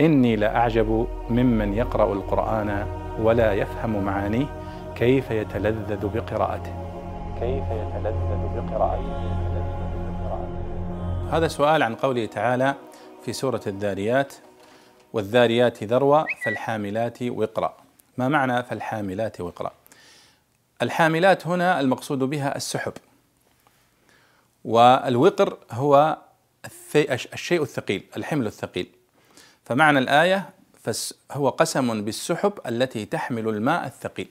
إني لأعجب ممن يقرأ القرآن ولا يفهم معانيه كيف يتلذذ بقراءته. كيف يتلذذ بقراءته. هذا سؤال عن قوله تعالى في سورة الذاريات والذاريات ذروة فالحاملات وقرا ما معنى فالحاملات وقرا؟ الحاملات هنا المقصود بها السحب. والوقر هو الشيء الثقيل الحمل الثقيل. فمعنى الآية هو قسم بالسحب التي تحمل الماء الثقيل.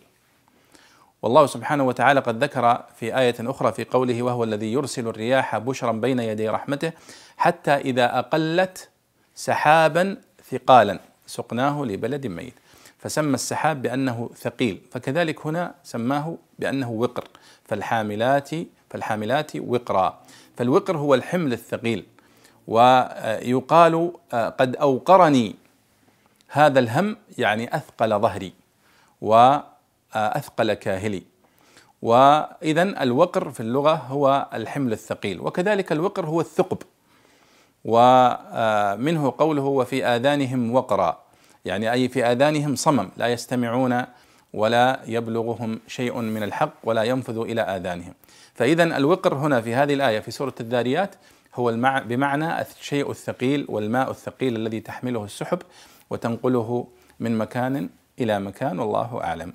والله سبحانه وتعالى قد ذكر في آية أخرى في قوله وهو الذي يرسل الرياح بشرا بين يدي رحمته حتى إذا أقلت سحابا ثقالا سقناه لبلد ميت. فسمى السحاب بأنه ثقيل فكذلك هنا سماه بأنه وقر. فالحاملات فالحاملات وقرا. فالوقر هو الحمل الثقيل. ويقال قد أوقرني هذا الهم يعني أثقل ظهري وأثقل كاهلي. وإذا الوقر في اللغة هو الحمل الثقيل وكذلك الوقر هو الثقب. ومنه قوله وفي آذانهم وقرا يعني أي في آذانهم صمم لا يستمعون ولا يبلغهم شيء من الحق ولا ينفذ إلى آذانهم. فإذا الوقر هنا في هذه الآية في سورة الذاريات هو المع... بمعنى الشيء الثقيل والماء الثقيل الذي تحمله السحب وتنقله من مكان إلى مكان والله أعلم.